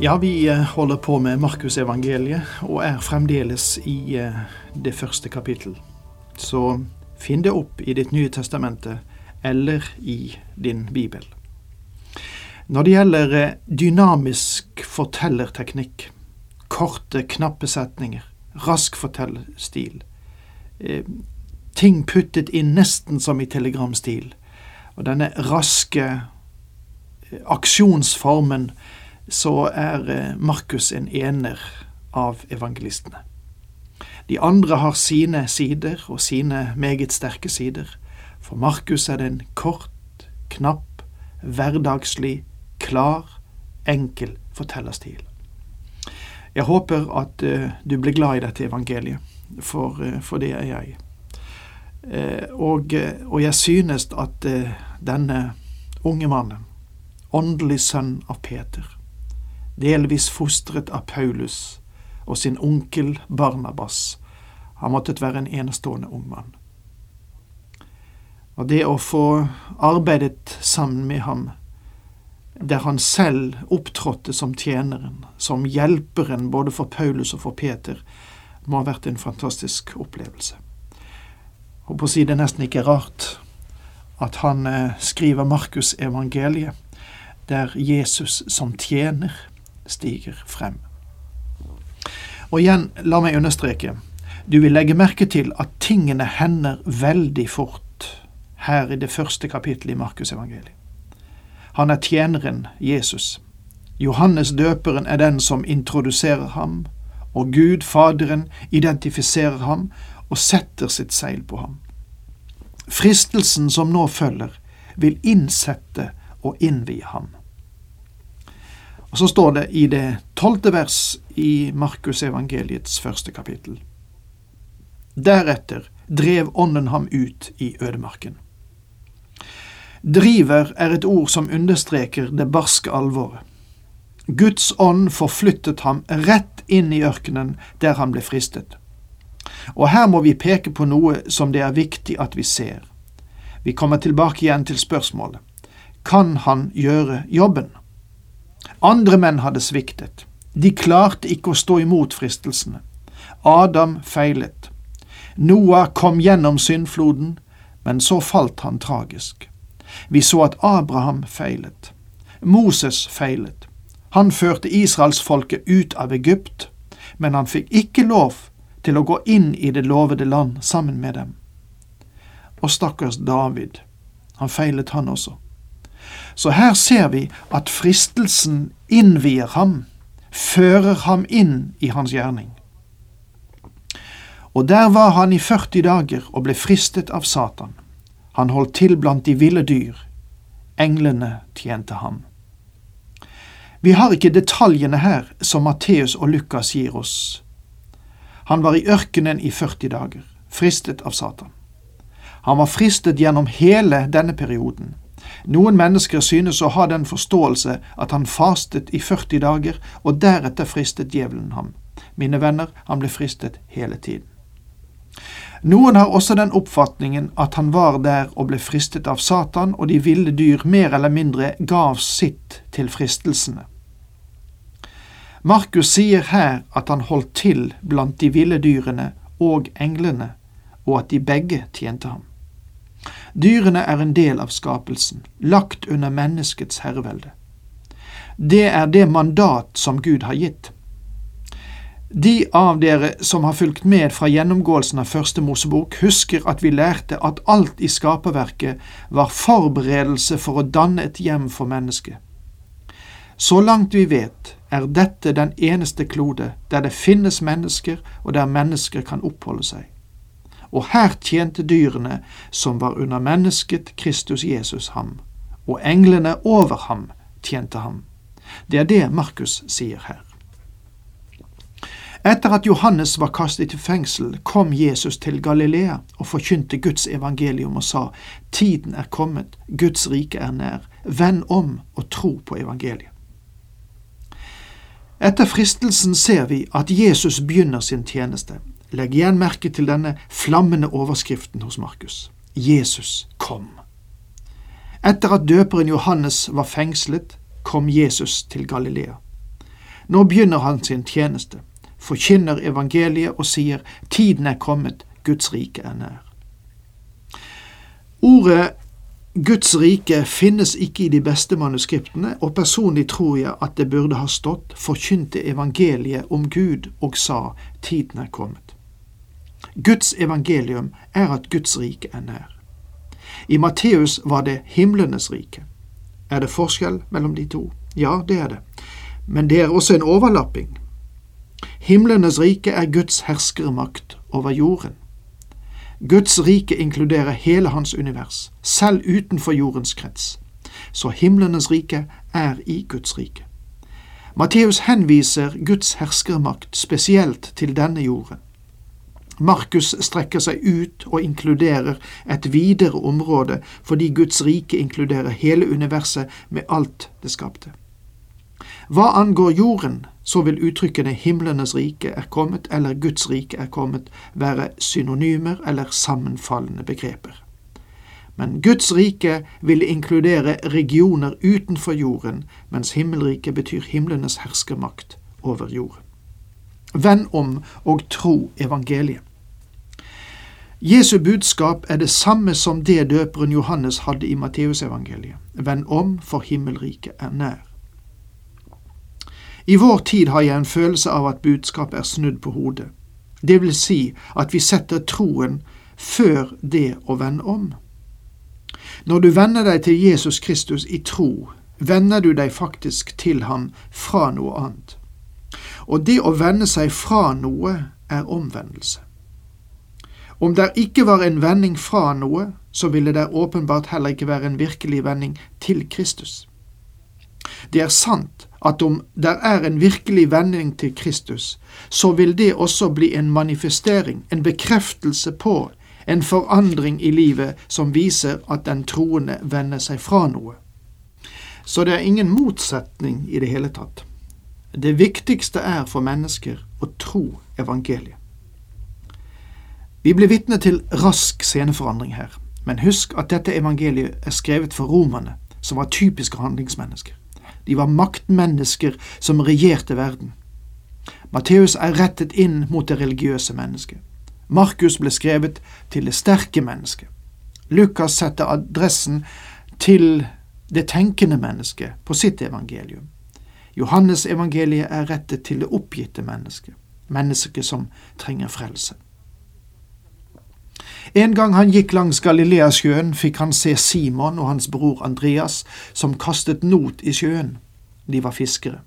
Ja, vi eh, holder på med Markusevangeliet og er fremdeles i eh, det første kapittel. Så finn det opp i ditt nye testamente eller i din bibel. Når det gjelder eh, dynamisk fortellerteknikk, korte, knappe setninger, rask fortellerstil, ting puttet inn nesten som i telegramstil, og denne raske aksjonsformen så er eh, Markus en ener av evangelistene. De andre har sine sider og sine meget sterke sider. For Markus er den kort, knapp, hverdagslig, klar, enkel fortellerstil. Jeg håper at uh, du blir glad i dette evangeliet, for, uh, for det er jeg. Og, og, jeg synes at denne unge mannen, åndelig sønn av Peter, delvis fostret av Paulus og sin onkel Barnabas, Han måttet være en enestående ung mann. Og det å få arbeidet sammen med ham, der han selv opptrådte som tjeneren, som hjelperen både for Paulus og for Peter, må ha vært en fantastisk opplevelse. Og på å si det nesten ikke rart at han eh, skriver Markus evangeliet, der Jesus som tjener stiger frem. Og igjen, la meg understreke, du vil legge merke til at tingene hender veldig fort her i det første kapittelet i Markusevangeliet. Han er tjeneren Jesus. Johannes døperen er den som introduserer ham, og Gud, Faderen, identifiserer ham og setter sitt seil på ham. Fristelsen som nå følger, vil innsette og innvie ham. Og så står det i det tolvte vers i Markusevangeliets første kapittel. Deretter drev ånden ham ut i ødemarken. Driver er et ord som understreker det barske alvoret. Guds ånd forflyttet ham rett inn i ørkenen der han ble fristet. Og her må vi peke på noe som det er viktig at vi ser. Vi kommer tilbake igjen til spørsmålet. Kan han gjøre jobben? Andre menn hadde sviktet. De klarte ikke å stå imot fristelsene. Adam feilet. Noah kom gjennom syndfloden, men så falt han tragisk. Vi så at Abraham feilet. Moses feilet. Han førte israelsfolket ut av Egypt, men han fikk ikke lov til å gå inn i det lovede land sammen med dem. Og stakkars David, han feilet han også. Så her ser vi at fristelsen innvier ham, fører ham inn i hans gjerning. Og der var han i 40 dager og ble fristet av Satan. Han holdt til blant de ville dyr. Englene tjente ham. Vi har ikke detaljene her som Matteus og Lukas gir oss. Han var i ørkenen i 40 dager, fristet av Satan. Han var fristet gjennom hele denne perioden. Noen mennesker synes å ha den forståelse at han fastet i 40 dager, og deretter fristet djevelen ham. Mine venner, han ble fristet hele tiden. Noen har også den oppfatningen at han var der og ble fristet av Satan, og de ville dyr mer eller mindre gav sitt til fristelsene. Markus sier her at han holdt til blant de ville dyrene og englene, og at de begge tjente ham. Dyrene er en del av skapelsen, lagt under menneskets herrevelde. Det er det mandat som Gud har gitt. De av dere som har fulgt med fra gjennomgåelsen av Første Mosebok, husker at vi lærte at alt i skaperverket var forberedelse for å danne et hjem for mennesket. Så langt vi vet, er dette den eneste klode der det finnes mennesker, og der mennesker kan oppholde seg og her tjente dyrene som var under mennesket Kristus Jesus ham, og englene over ham tjente ham. Det er det Markus sier her. Etter at Johannes var kastet i fengsel, kom Jesus til Galilea og forkynte Guds evangelium og sa, Tiden er kommet, Guds rike er nær, vend om og tro på evangeliet. Etter fristelsen ser vi at Jesus begynner sin tjeneste. Legg igjen merke til denne flammende overskriften hos Markus. Jesus kom. Etter at døperen Johannes var fengslet, kom Jesus til Galilea. Nå begynner han sin tjeneste forkynner evangeliet og sier tiden er kommet, Guds rike er nær. Ordet Guds rike finnes ikke i de beste manuskriptene, og personlig tror jeg at det burde ha stått forkynte evangeliet om Gud og sa tiden er kommet. Guds evangelium er at Guds rike er nær. I Matteus var det himlenes rike. Er det forskjell mellom de to? Ja, det er det. Men det er også en overlapping. Himlenes rike er Guds herskermakt over jorden. Guds rike inkluderer hele hans univers, selv utenfor jordens krets. Så himlenes rike er i Guds rike. Matteus henviser Guds herskermakt spesielt til denne jorden. Markus strekker seg ut og inkluderer et videre område fordi Guds rike inkluderer hele universet med alt det skapte. Hva angår jorden, så vil uttrykkene himlenes rike er kommet eller Guds rike er kommet være synonymer eller sammenfallende begreper. Men Guds rike vil inkludere regioner utenfor jorden, mens himmelriket betyr himlenes herskermakt over jorden. Vend om og tro evangeliet. Jesu budskap er det samme som det døperen Johannes hadde i Matteusevangeliet. Vend om, for himmelriket er nær. I vår tid har jeg en følelse av at budskapet er snudd på hodet. Det vil si at vi setter troen før det å vende om. Når du venner deg til Jesus Kristus i tro, venner du deg faktisk til ham fra noe annet. Og det å vende seg fra noe er omvendelse. Om der ikke var en vending fra noe, så ville det åpenbart heller ikke være en virkelig vending til Kristus. Det er sant at om der er en virkelig vending til Kristus, så vil det også bli en manifestering, en bekreftelse på, en forandring i livet som viser at den troende vender seg fra noe. Så det er ingen motsetning i det hele tatt. Det viktigste er for mennesker å tro evangeliet. Vi blir vitne til rask sceneforandring her, men husk at dette evangeliet er skrevet for romerne, som var typiske handlingsmennesker. De var maktmennesker som regjerte verden. Matteus er rettet inn mot det religiøse mennesket. Markus ble skrevet til det sterke mennesket. Lukas setter adressen til det tenkende mennesket på sitt evangelium. Johannes evangeliet er rettet til det oppgitte mennesket, mennesket som trenger frelse. En gang han gikk langs Galileasjøen, fikk han se Simon og hans bror Andreas som kastet not i sjøen. De var fiskere.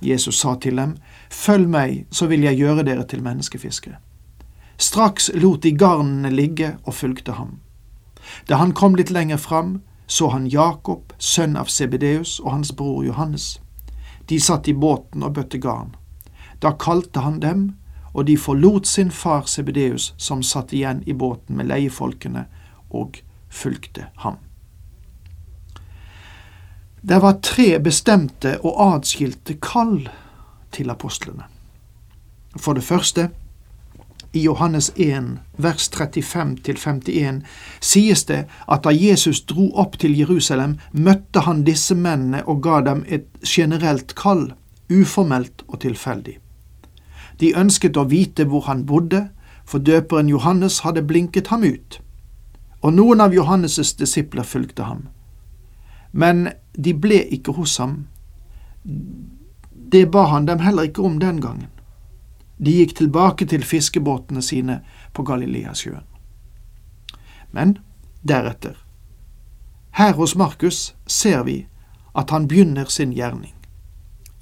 Jesus sa til dem, Følg meg, så vil jeg gjøre dere til menneskefiskere. Straks lot de garnene ligge og fulgte ham. Da han kom litt lenger fram, så han Jakob, sønn av Sebedeus, og hans bror Johannes. De satt i båten og bøtte garn. Da kalte han dem, og de forlot sin far Sebedeus, som satt igjen i båten med leiefolkene, og fulgte ham. Det var tre bestemte og atskilte kall til apostlene. For det første, i Johannes 1, vers 35-51, sies det at da Jesus dro opp til Jerusalem, møtte han disse mennene og ga dem et generelt kall, uformelt og tilfeldig. De ønsket å vite hvor han bodde, for døperen Johannes hadde blinket ham ut. Og noen av Johannes' disipler fulgte ham. Men de ble ikke hos ham. Det ba han dem heller ikke om den gangen. De gikk tilbake til fiskebåtene sine på Galileasjøen. Men deretter, her hos Markus ser vi at han begynner sin gjerning.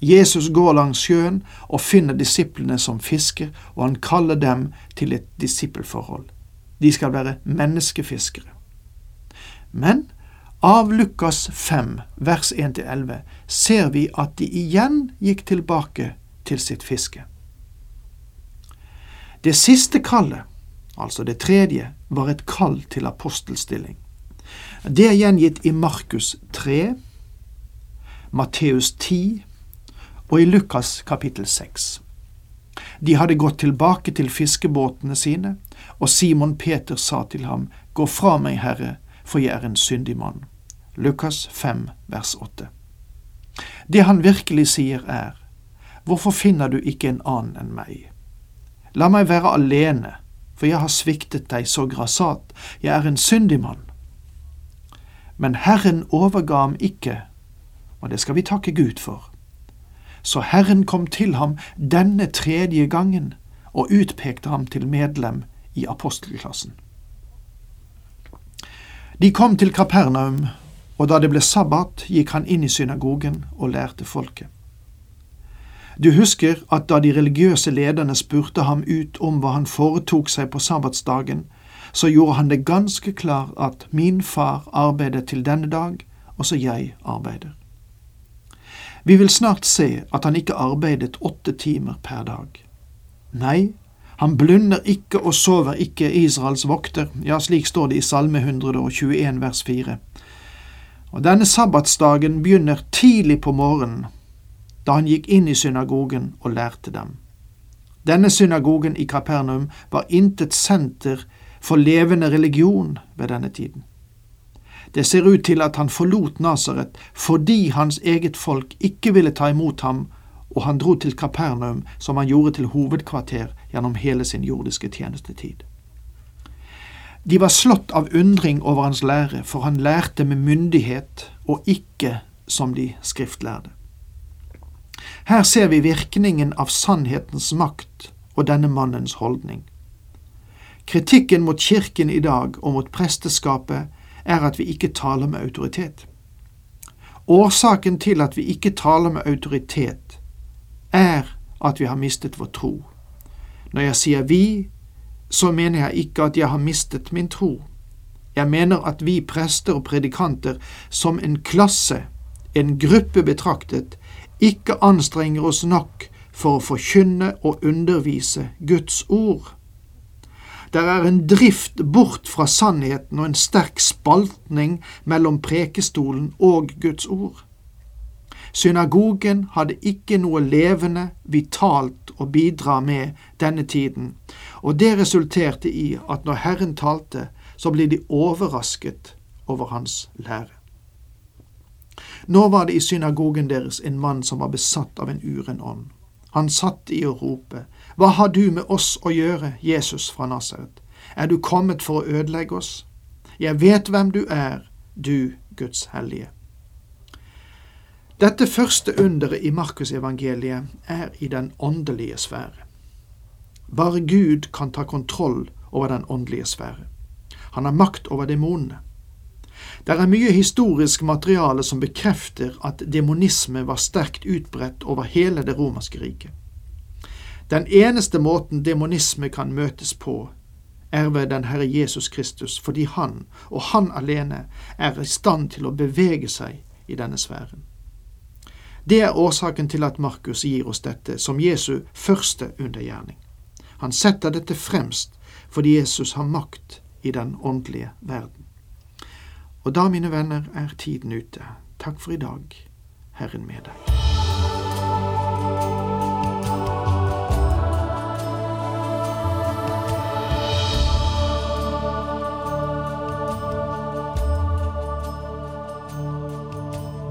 Jesus går langs sjøen og finner disiplene som fisker, og han kaller dem til et disippelforhold. De skal være menneskefiskere. Men Av Lukas 5, vers 1-11, ser vi at de igjen gikk tilbake til sitt fiske. Det siste kallet, altså det tredje, var et kall til apostelstilling. Det er gjengitt i Markus 3, Matteus 10 og i Lukas kapittel 6. De hadde gått tilbake til fiskebåtene sine, og Simon Peter sa til ham, Gå fra meg, Herre, for jeg er en syndig mann. Lukas 5, vers 8. Det han virkelig sier er, Hvorfor finner du ikke en annen enn meg? La meg være alene, for jeg har sviktet deg så grassat, jeg er en syndig mann. Men Herren overga ham ikke, og det skal vi takke Gud for. Så Herren kom til ham denne tredje gangen og utpekte ham til medlem i apostelklassen. De kom til Kapernaum, og da det ble sabbat, gikk han inn i synagogen og lærte folket. Du husker at da de religiøse lederne spurte ham ut om hva han foretok seg på sabbatsdagen, så gjorde han det ganske klart at min far arbeider til denne dag, og så jeg arbeider. Vi vil snart se at han ikke arbeidet åtte timer per dag. Nei, han blunder ikke og sover ikke Israels vokter, ja, slik står det i Salme 121 vers 4. Og denne sabbatsdagen begynner tidlig på morgenen, da han gikk inn i synagogen og lærte dem. Denne synagogen i Kapernaum var intet senter for levende religion ved denne tiden. Det ser ut til at han forlot Nasaret fordi hans eget folk ikke ville ta imot ham, og han dro til Kapernaum, som han gjorde til hovedkvarter gjennom hele sin jordiske tjenestetid. De var slått av undring over hans lære, for han lærte med myndighet og ikke som de skriftlærde. Her ser vi virkningen av sannhetens makt og denne mannens holdning. Kritikken mot kirken i dag og mot presteskapet er at vi ikke taler med autoritet. Årsaken til at vi ikke taler med autoritet, er at vi har mistet vår tro. Når jeg sier vi, så mener jeg ikke at jeg har mistet min tro. Jeg mener at vi prester og predikanter som en klasse, en gruppe betraktet, ikke anstrenger oss nok for å forkynne og undervise Guds ord. Der er en drift bort fra sannheten og en sterk spaltning mellom prekestolen og Guds ord. Synagogen hadde ikke noe levende, vitalt å bidra med denne tiden, og det resulterte i at når Herren talte, så ble de overrasket over hans lære. Nå var det i synagogen deres en mann som var besatt av en uren ånd. Han satt i å rope, Hva har du med oss å gjøre, Jesus fra Nasaret? Er du kommet for å ødelegge oss? Jeg vet hvem du er, du Guds hellige. Dette første underet i Markusevangeliet er i den åndelige sfære. Bare Gud kan ta kontroll over den åndelige sfære. Han har makt over demonene. Det er mye historisk materiale som bekrefter at demonisme var sterkt utbredt over hele det romerske riket. Den eneste måten demonisme kan møtes på, er ved den Herre Jesus Kristus, fordi Han, og Han alene, er i stand til å bevege seg i denne sfæren. Det er årsaken til at Markus gir oss dette som Jesu første undergjerning. Han setter dette fremst fordi Jesus har makt i den åndelige verden. Og da, mine venner, er tiden ute. Takk for i dag. Herren med deg.